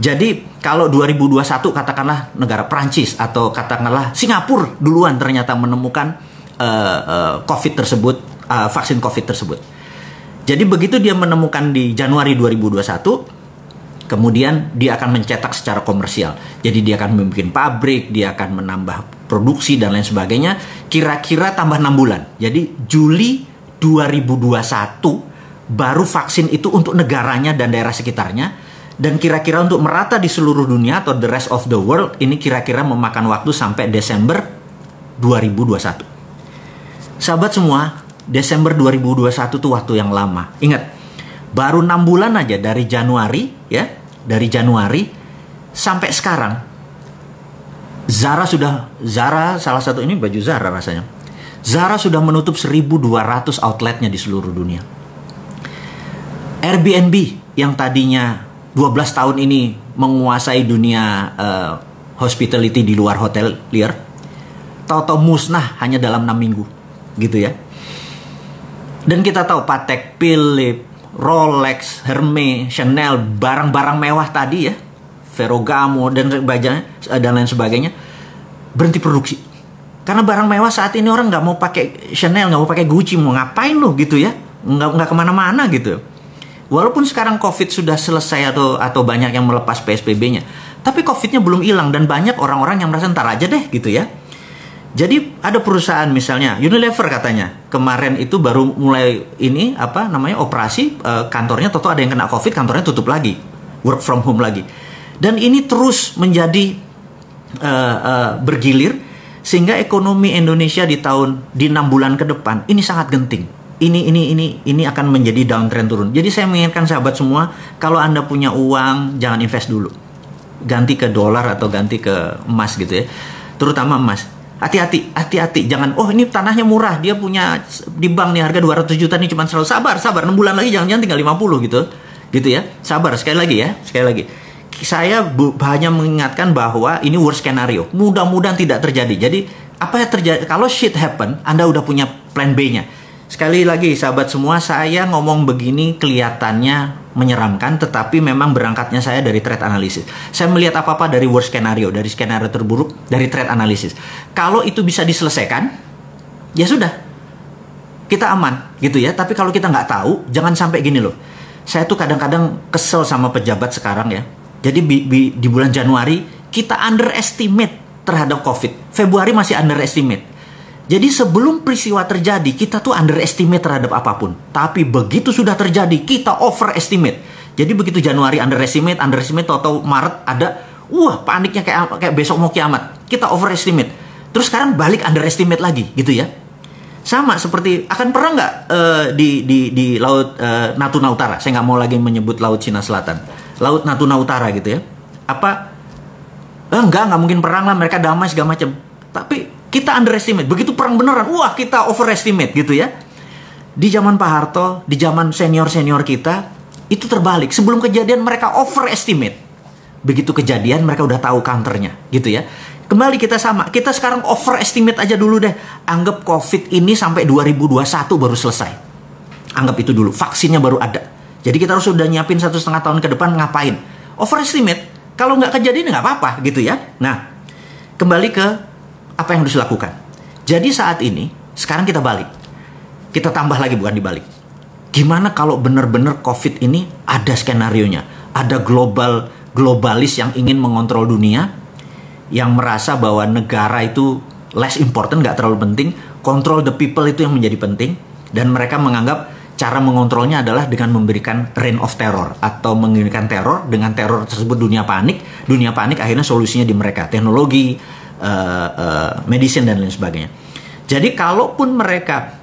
Jadi kalau 2021 katakanlah negara Prancis atau katakanlah Singapura duluan ternyata menemukan uh, uh, COVID tersebut, uh, vaksin COVID tersebut. Jadi begitu dia menemukan di Januari 2021, kemudian dia akan mencetak secara komersial. Jadi dia akan membuat pabrik, dia akan menambah produksi dan lain sebagainya. Kira-kira tambah 6 bulan. Jadi Juli 2021 baru vaksin itu untuk negaranya dan daerah sekitarnya dan kira-kira untuk merata di seluruh dunia atau the rest of the world ini kira-kira memakan waktu sampai Desember 2021. Sahabat semua, Desember 2021 itu waktu yang lama. Ingat, baru enam bulan aja dari Januari ya, dari Januari sampai sekarang. Zara sudah Zara salah satu ini baju Zara rasanya. Zara sudah menutup 1200 outletnya di seluruh dunia. Airbnb yang tadinya 12 tahun ini menguasai dunia uh, hospitality di luar hotel liar tahu-tahu musnah hanya dalam enam minggu gitu ya. Dan kita tahu Patek Philippe Rolex Hermes Chanel barang-barang mewah tadi ya. Ferragamo dan sebagainya dan lain sebagainya berhenti produksi. Karena barang mewah saat ini orang nggak mau pakai Chanel nggak mau pakai Gucci mau ngapain lo gitu ya? Nggak nggak ke mana-mana gitu. Walaupun sekarang COVID sudah selesai atau atau banyak yang melepas PSBB-nya, tapi COVID-nya belum hilang dan banyak orang-orang yang merasa ntar aja deh gitu ya. Jadi ada perusahaan misalnya Unilever katanya kemarin itu baru mulai ini apa namanya operasi e, kantornya toto ada yang kena COVID kantornya tutup lagi work from home lagi dan ini terus menjadi e, e, bergilir sehingga ekonomi Indonesia di tahun di enam bulan ke depan ini sangat genting ini ini ini ini akan menjadi downtrend turun. Jadi saya mengingatkan sahabat semua, kalau Anda punya uang jangan invest dulu. Ganti ke dolar atau ganti ke emas gitu ya. Terutama emas. Hati-hati, hati-hati. Jangan, oh ini tanahnya murah, dia punya di bank nih harga 200 juta nih cuma selalu sabar, sabar. 6 bulan lagi jangan-jangan tinggal 50 gitu. Gitu ya. Sabar sekali lagi ya, sekali lagi. Saya hanya mengingatkan bahwa ini worst scenario. Mudah-mudahan tidak terjadi. Jadi apa yang terjadi kalau shit happen, Anda udah punya plan B-nya Sekali lagi sahabat semua, saya ngomong begini kelihatannya menyeramkan, tetapi memang berangkatnya saya dari trade analysis. Saya melihat apa-apa dari worst scenario, dari skenario terburuk, dari trade analysis. Kalau itu bisa diselesaikan, ya sudah, kita aman gitu ya. Tapi kalau kita nggak tahu, jangan sampai gini loh. Saya tuh kadang-kadang kesel sama pejabat sekarang ya. Jadi di, di, di bulan Januari kita underestimate terhadap COVID. Februari masih underestimate jadi sebelum peristiwa terjadi, kita tuh underestimate terhadap apa pun. Tapi begitu sudah terjadi, kita overestimate. Jadi begitu Januari underestimate, underestimate, atau Maret ada, wah paniknya kayak kayak besok mau kiamat. Kita overestimate. Terus sekarang balik underestimate lagi, gitu ya. Sama seperti akan pernah nggak uh, di di di laut uh, Natuna Utara? Saya nggak mau lagi menyebut laut Cina Selatan, laut Natuna Utara gitu ya. Apa? Eh, enggak, nggak mungkin perang lah. Mereka damai segala macam. Tapi kita underestimate. Begitu perang beneran, wah kita overestimate gitu ya. Di zaman Pak Harto, di zaman senior-senior kita, itu terbalik. Sebelum kejadian mereka overestimate. Begitu kejadian mereka udah tahu counternya gitu ya. Kembali kita sama, kita sekarang overestimate aja dulu deh. Anggap COVID ini sampai 2021 baru selesai. Anggap itu dulu, vaksinnya baru ada. Jadi kita harus sudah nyiapin satu setengah tahun ke depan ngapain? Overestimate, kalau nggak kejadian nggak apa-apa gitu ya. Nah, kembali ke apa yang harus dilakukan. Jadi saat ini, sekarang kita balik. Kita tambah lagi bukan dibalik. Gimana kalau benar-benar COVID ini ada skenario-nya? Ada global globalis yang ingin mengontrol dunia, yang merasa bahwa negara itu less important, nggak terlalu penting, control the people itu yang menjadi penting, dan mereka menganggap cara mengontrolnya adalah dengan memberikan reign of terror atau mengirimkan teror dengan teror tersebut dunia panik dunia panik akhirnya solusinya di mereka teknologi uh, medicine dan lain sebagainya. Jadi kalaupun mereka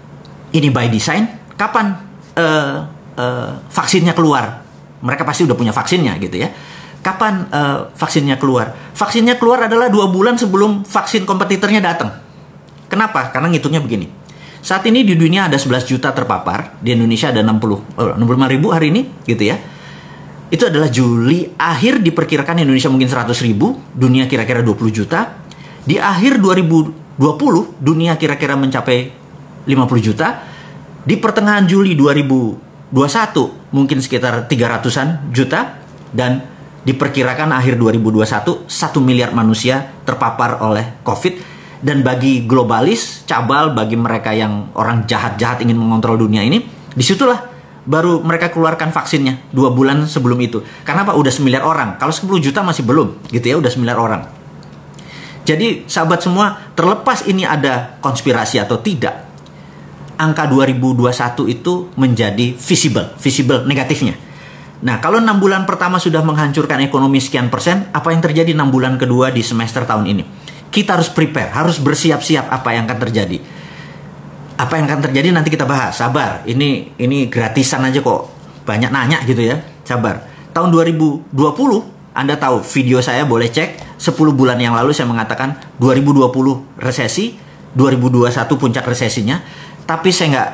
ini by design, kapan uh, uh, vaksinnya keluar? Mereka pasti udah punya vaksinnya gitu ya. Kapan uh, vaksinnya keluar? Vaksinnya keluar adalah dua bulan sebelum vaksin kompetitornya datang. Kenapa? Karena ngitungnya begini. Saat ini di dunia ada 11 juta terpapar, di Indonesia ada 60, oh, 65 ribu hari ini gitu ya. Itu adalah Juli, akhir diperkirakan Indonesia mungkin 100 ribu, dunia kira-kira 20 juta, di akhir 2020 dunia kira-kira mencapai 50 juta. Di pertengahan Juli 2021 mungkin sekitar 300-an juta. Dan diperkirakan akhir 2021 1 miliar manusia terpapar oleh Covid. Dan bagi globalis cabal bagi mereka yang orang jahat-jahat ingin mengontrol dunia ini di situlah baru mereka keluarkan vaksinnya dua bulan sebelum itu. Karena apa? Udah 9 orang. Kalau 10 juta masih belum gitu ya udah 9 orang jadi sahabat semua, terlepas ini ada konspirasi atau tidak, angka 2021 itu menjadi visible, visible negatifnya. Nah, kalau enam bulan pertama sudah menghancurkan ekonomi sekian persen, apa yang terjadi enam bulan kedua di semester tahun ini? Kita harus prepare, harus bersiap-siap apa yang akan terjadi. Apa yang akan terjadi nanti kita bahas. Sabar, ini ini gratisan aja kok. Banyak nanya gitu ya. Sabar. Tahun 2020 anda tahu video saya boleh cek 10 bulan yang lalu saya mengatakan 2020 resesi, 2021 puncak resesinya, tapi saya nggak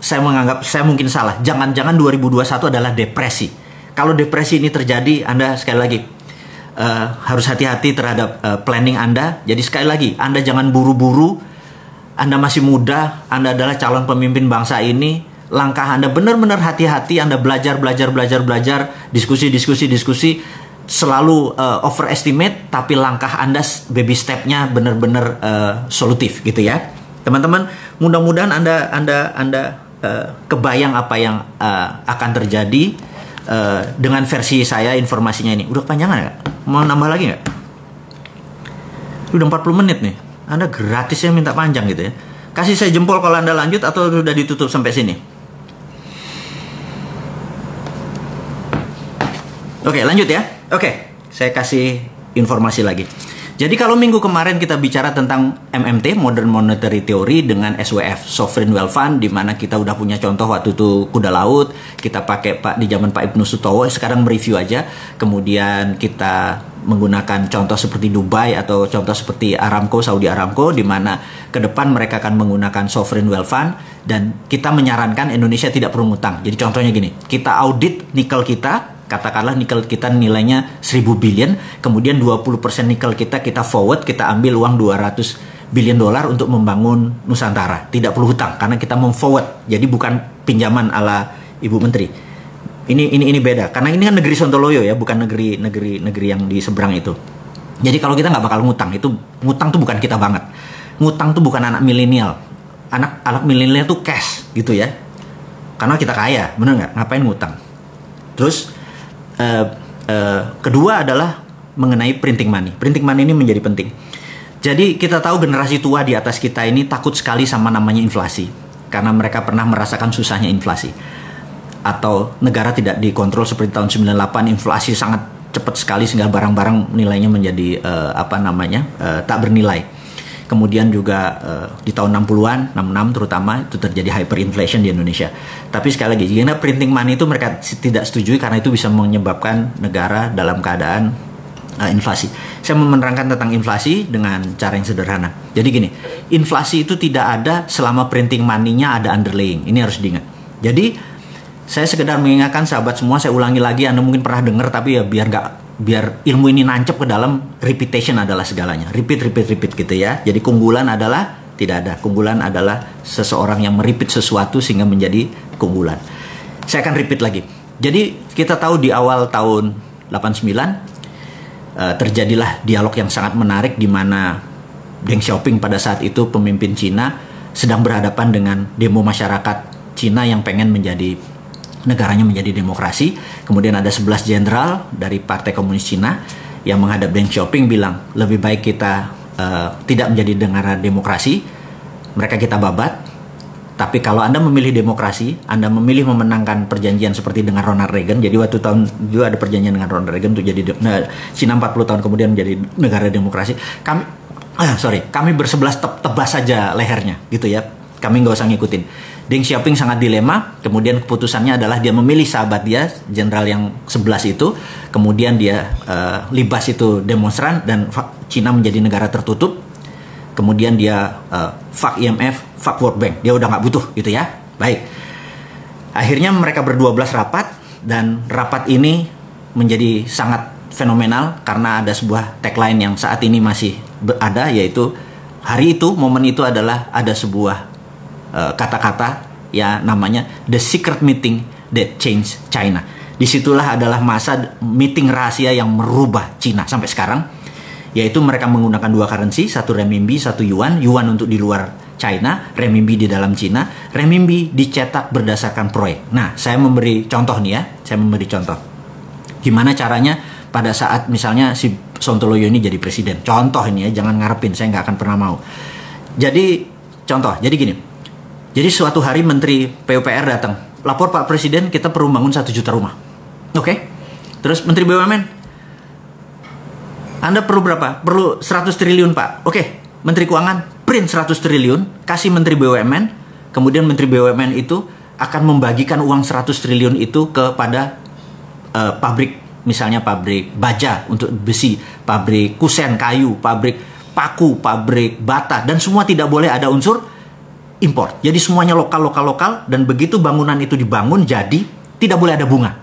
saya menganggap saya mungkin salah. Jangan-jangan 2021 adalah depresi. Kalau depresi ini terjadi, Anda sekali lagi uh, harus hati-hati terhadap uh, planning Anda. Jadi sekali lagi, Anda jangan buru-buru. Anda masih muda, Anda adalah calon pemimpin bangsa ini. Langkah Anda benar-benar hati-hati, Anda belajar, belajar, belajar, belajar, diskusi, diskusi, diskusi selalu uh, overestimate tapi langkah anda baby stepnya benar-benar uh, solutif gitu ya. Teman-teman mudah-mudahan anda anda anda uh, kebayang apa yang uh, akan terjadi uh, dengan versi saya informasinya ini. Udah panjang nggak? Mau nambah lagi nggak? Udah 40 menit nih. Anda gratis ya minta panjang gitu ya. Kasih saya jempol kalau anda lanjut atau sudah ditutup sampai sini? Oke, lanjut ya. Oke, saya kasih informasi lagi. Jadi kalau minggu kemarin kita bicara tentang MMT, Modern Monetary Theory dengan SWF, Sovereign Wealth Fund, di mana kita udah punya contoh waktu itu kuda laut, kita pakai Pak di zaman Pak Ibnu Sutowo, sekarang mereview aja. Kemudian kita menggunakan contoh seperti Dubai atau contoh seperti Aramco, Saudi Aramco, di mana ke depan mereka akan menggunakan Sovereign Wealth Fund dan kita menyarankan Indonesia tidak perlu ngutang. Jadi contohnya gini, kita audit nikel kita, katakanlah nikel kita nilainya 1000 billion, kemudian 20% nikel kita kita forward, kita ambil uang 200 billion dolar untuk membangun Nusantara. Tidak perlu hutang karena kita mau forward. Jadi bukan pinjaman ala Ibu Menteri. Ini ini ini beda karena ini kan negeri Sontoloyo ya, bukan negeri negeri negeri yang di seberang itu. Jadi kalau kita nggak bakal ngutang, itu ngutang tuh bukan kita banget. Ngutang tuh bukan anak milenial. Anak anak milenial tuh cash gitu ya. Karena kita kaya, bener nggak? Ngapain ngutang? Terus uh, uh, kedua adalah mengenai printing money. Printing money ini menjadi penting. Jadi kita tahu generasi tua di atas kita ini takut sekali sama namanya inflasi karena mereka pernah merasakan susahnya inflasi atau negara tidak dikontrol seperti tahun 98 inflasi sangat cepat sekali sehingga barang-barang nilainya menjadi uh, apa namanya uh, tak bernilai kemudian juga uh, di tahun 60-an, 66 terutama itu terjadi hyperinflation di Indonesia. Tapi sekali lagi, jika printing money itu mereka tidak setuju karena itu bisa menyebabkan negara dalam keadaan uh, inflasi. Saya mau menerangkan tentang inflasi dengan cara yang sederhana. Jadi gini, inflasi itu tidak ada selama printing money-nya ada underlying. Ini harus diingat. Jadi saya sekedar mengingatkan sahabat semua, saya ulangi lagi, Anda mungkin pernah dengar tapi ya biar nggak biar ilmu ini nancep ke dalam repetition adalah segalanya. Repeat, repeat, repeat gitu ya. Jadi keunggulan adalah tidak ada. Keunggulan adalah seseorang yang meripit sesuatu sehingga menjadi keunggulan. Saya akan repeat lagi. Jadi kita tahu di awal tahun 89 uh, eh, terjadilah dialog yang sangat menarik di mana Deng Xiaoping pada saat itu pemimpin Cina sedang berhadapan dengan demo masyarakat Cina yang pengen menjadi negaranya menjadi demokrasi. Kemudian ada 11 jenderal dari Partai Komunis Cina yang menghadap Deng Xiaoping bilang lebih baik kita uh, tidak menjadi negara demokrasi, mereka kita babat. Tapi kalau Anda memilih demokrasi, Anda memilih memenangkan perjanjian seperti dengan Ronald Reagan. Jadi waktu tahun juga ada perjanjian dengan Ronald Reagan untuk jadi nah, Cina 40 tahun kemudian menjadi negara demokrasi. Kami ah, sorry, kami bersebelas tebas saja lehernya gitu ya. Kami nggak usah ngikutin Deng Xiaoping sangat dilema, kemudian keputusannya adalah dia memilih sahabat dia, jenderal yang 11 itu, kemudian dia uh, libas itu demonstran dan Cina menjadi negara tertutup, kemudian dia uh, fuck IMF, fuck World Bank, dia udah nggak butuh gitu ya. Baik, akhirnya mereka berdua belas rapat dan rapat ini menjadi sangat fenomenal karena ada sebuah tagline yang saat ini masih ada yaitu hari itu momen itu adalah ada sebuah kata-kata uh, ya namanya the secret meeting that change China. Di situlah adalah masa meeting rahasia yang merubah Cina sampai sekarang, yaitu mereka menggunakan dua currency, satu renminbi, satu yuan, yuan untuk di luar China, renminbi di dalam Cina, renminbi dicetak berdasarkan proyek. Nah, saya memberi contoh nih ya, saya memberi contoh. Gimana caranya pada saat misalnya si Sontoloyo ini jadi presiden. Contoh ini ya, jangan ngarepin, saya nggak akan pernah mau. Jadi contoh, jadi gini, jadi suatu hari Menteri PUPR datang, lapor Pak Presiden kita perlu bangun satu juta rumah. Oke, okay? terus Menteri BUMN, Anda perlu berapa? Perlu 100 triliun Pak. Oke, okay. Menteri Keuangan print 100 triliun, kasih Menteri BUMN, kemudian Menteri BUMN itu akan membagikan uang 100 triliun itu kepada uh, pabrik, misalnya pabrik baja untuk besi, pabrik kusen kayu, pabrik paku, pabrik bata, dan semua tidak boleh ada unsur impor. Jadi semuanya lokal, lokal, lokal, dan begitu bangunan itu dibangun, jadi tidak boleh ada bunga.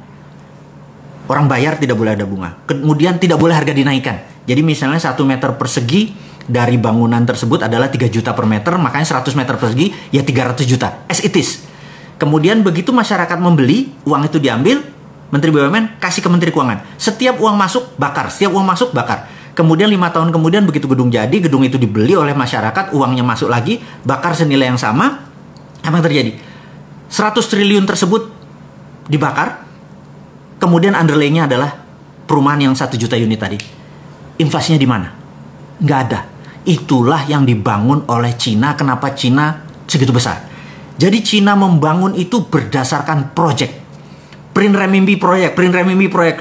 Orang bayar tidak boleh ada bunga. Kemudian tidak boleh harga dinaikkan. Jadi misalnya satu meter persegi dari bangunan tersebut adalah 3 juta per meter, makanya 100 meter persegi ya 300 juta. As it is. Kemudian begitu masyarakat membeli, uang itu diambil, Menteri BUMN kasih ke Menteri Keuangan. Setiap uang masuk, bakar. Setiap uang masuk, bakar Kemudian lima tahun kemudian begitu gedung jadi, gedung itu dibeli oleh masyarakat, uangnya masuk lagi, bakar senilai yang sama. Apa yang terjadi? 100 triliun tersebut dibakar, kemudian underlaynya adalah perumahan yang satu juta unit tadi. Inflasinya di mana? Nggak ada. Itulah yang dibangun oleh Cina. Kenapa Cina segitu besar? Jadi Cina membangun itu berdasarkan proyek. Print renminbi proyek, print renminbi proyek.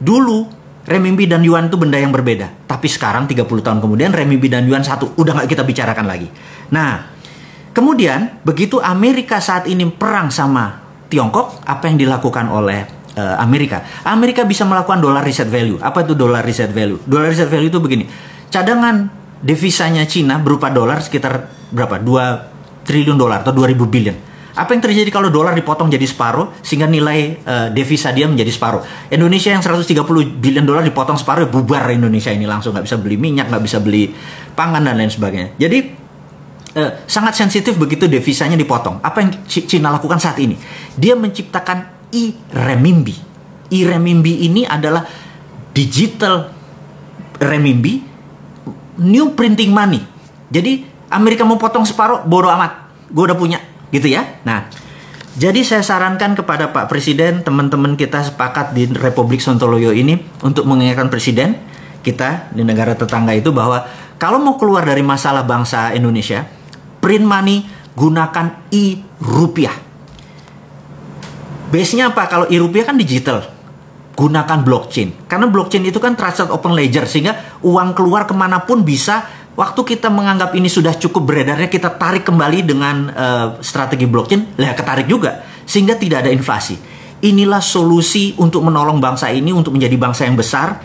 Dulu renminbi dan yuan itu benda yang berbeda. Tapi sekarang 30 tahun kemudian renminbi dan yuan satu, udah nggak kita bicarakan lagi. Nah, kemudian begitu Amerika saat ini perang sama Tiongkok, apa yang dilakukan oleh uh, Amerika? Amerika bisa melakukan dollar reset value. Apa itu dollar reset value? Dollar reset value itu begini. Cadangan devisanya Cina berupa dolar sekitar berapa? 2 triliun dolar atau 2000 billion. Apa yang terjadi kalau dolar dipotong jadi separuh sehingga nilai uh, devisa dia menjadi separuh? Indonesia yang 130 billion dolar dipotong separuh bubar Indonesia ini langsung nggak bisa beli minyak, nggak bisa beli pangan dan lain sebagainya. Jadi uh, sangat sensitif begitu devisanya dipotong. Apa yang Cina lakukan saat ini? Dia menciptakan i-renminbi. I-renminbi ini adalah digital renminbi new printing money. Jadi Amerika mau potong separuh bodoh amat. Gue udah punya gitu ya. Nah, jadi saya sarankan kepada Pak Presiden, teman-teman kita sepakat di Republik Sontoloyo ini untuk mengingatkan Presiden kita di negara tetangga itu bahwa kalau mau keluar dari masalah bangsa Indonesia, print money gunakan e-rupiah. Base-nya apa? Kalau e-rupiah kan digital. Gunakan blockchain. Karena blockchain itu kan trusted open ledger. Sehingga uang keluar ke mana pun bisa waktu kita menganggap ini sudah cukup beredarnya kita tarik kembali dengan uh, strategi blockchain, lah ketarik juga sehingga tidak ada inflasi. Inilah solusi untuk menolong bangsa ini untuk menjadi bangsa yang besar,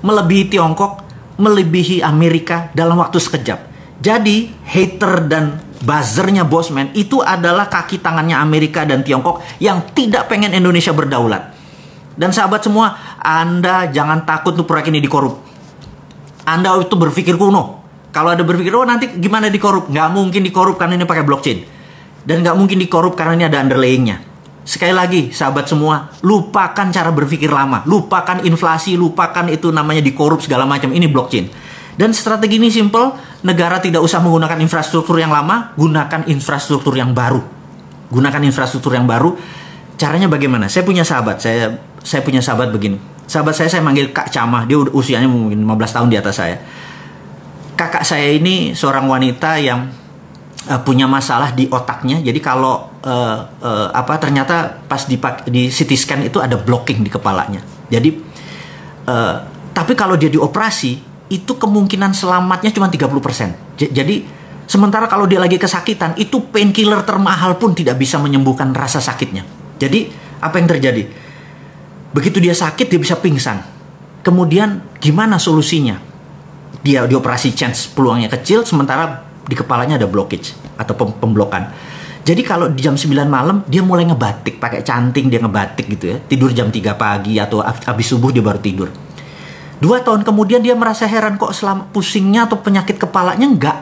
melebihi Tiongkok, melebihi Amerika dalam waktu sekejap. Jadi hater dan buzzernya Bosman itu adalah kaki tangannya Amerika dan Tiongkok yang tidak pengen Indonesia berdaulat. Dan sahabat semua, Anda jangan takut tuh proyek ini dikorup. Anda itu berpikir kuno. Kalau ada berpikir, oh nanti gimana dikorup? Nggak mungkin dikorup karena ini pakai blockchain. Dan nggak mungkin dikorup karena ini ada underlayingnya. Sekali lagi, sahabat semua, lupakan cara berpikir lama. Lupakan inflasi, lupakan itu namanya dikorup segala macam. Ini blockchain. Dan strategi ini simple, negara tidak usah menggunakan infrastruktur yang lama, gunakan infrastruktur yang baru. Gunakan infrastruktur yang baru. Caranya bagaimana? Saya punya sahabat, saya saya punya sahabat begini. Sahabat saya saya manggil Kak Camah, dia usianya mungkin 15 tahun di atas saya kakak saya ini seorang wanita yang uh, punya masalah di otaknya. Jadi kalau uh, uh, apa ternyata pas di di CT scan itu ada blocking di kepalanya. Jadi uh, tapi kalau dia dioperasi itu kemungkinan selamatnya cuma 30%. J jadi sementara kalau dia lagi kesakitan itu painkiller termahal pun tidak bisa menyembuhkan rasa sakitnya. Jadi apa yang terjadi? Begitu dia sakit dia bisa pingsan. Kemudian gimana solusinya? Dia dioperasi chance peluangnya kecil sementara di kepalanya ada blockage atau pemblokan. Jadi kalau di jam 9 malam dia mulai ngebatik, pakai canting dia ngebatik gitu ya. Tidur jam 3 pagi atau habis subuh dia baru tidur. Dua tahun kemudian dia merasa heran kok selama pusingnya atau penyakit kepalanya nggak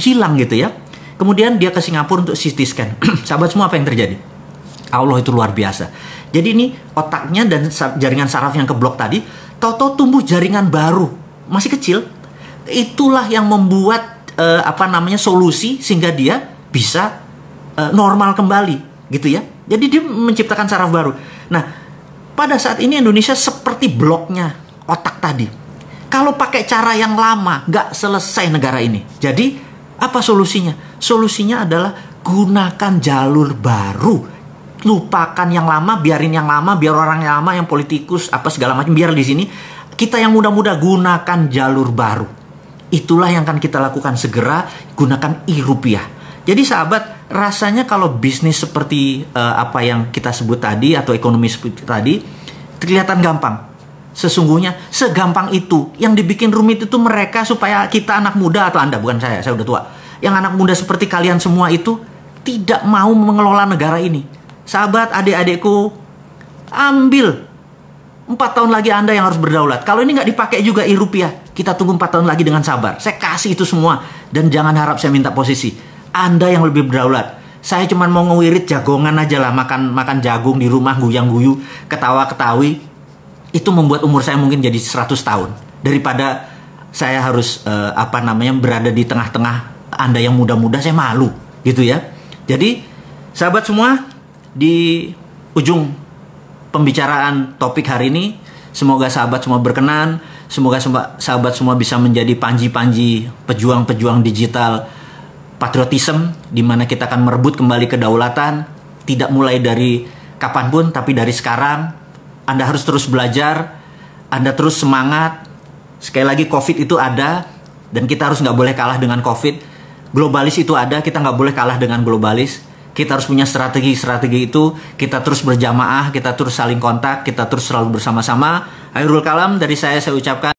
hilang gitu ya. Kemudian dia ke Singapura untuk CT scan. Sahabat semua apa yang terjadi? Allah itu luar biasa. Jadi ini otaknya dan jaringan saraf yang keblok tadi, tahu-tahu tumbuh jaringan baru, masih kecil, itulah yang membuat uh, apa namanya solusi sehingga dia bisa uh, normal kembali gitu ya. Jadi dia menciptakan saraf baru. Nah, pada saat ini Indonesia seperti bloknya otak tadi. Kalau pakai cara yang lama, nggak selesai negara ini. Jadi, apa solusinya? Solusinya adalah gunakan jalur baru. Lupakan yang lama, biarin yang lama, biar orang yang lama, yang politikus, apa segala macam, biar di sini. Kita yang muda-muda gunakan jalur baru Itulah yang akan kita lakukan segera gunakan e-rupiah. Jadi sahabat, rasanya kalau bisnis seperti uh, apa yang kita sebut tadi atau ekonomi seperti tadi kelihatan gampang. Sesungguhnya segampang itu. Yang dibikin rumit itu mereka supaya kita anak muda atau Anda bukan saya, saya udah tua. Yang anak muda seperti kalian semua itu tidak mau mengelola negara ini. Sahabat, adik-adikku, ambil Empat tahun lagi Anda yang harus berdaulat. Kalau ini nggak dipakai juga e-rupiah, kita tunggu empat tahun lagi dengan sabar. Saya kasih itu semua. Dan jangan harap saya minta posisi. Anda yang lebih berdaulat. Saya cuma mau ngewirit jagongan aja lah. Makan makan jagung di rumah, guyang-guyu, ketawa-ketawi. Itu membuat umur saya mungkin jadi 100 tahun. Daripada saya harus uh, apa namanya berada di tengah-tengah Anda yang muda-muda, saya malu. Gitu ya. Jadi, sahabat semua, di ujung pembicaraan topik hari ini. Semoga sahabat semua berkenan. Semoga sahabat semua bisa menjadi panji-panji pejuang-pejuang digital patriotisme di mana kita akan merebut kembali kedaulatan tidak mulai dari kapan pun tapi dari sekarang Anda harus terus belajar Anda terus semangat. Sekali lagi COVID itu ada dan kita harus nggak boleh kalah dengan COVID. Globalis itu ada, kita nggak boleh kalah dengan globalis. Kita harus punya strategi-strategi itu. Kita terus berjamaah, kita terus saling kontak, kita terus selalu bersama-sama. Akhirul kalam dari saya saya ucapkan.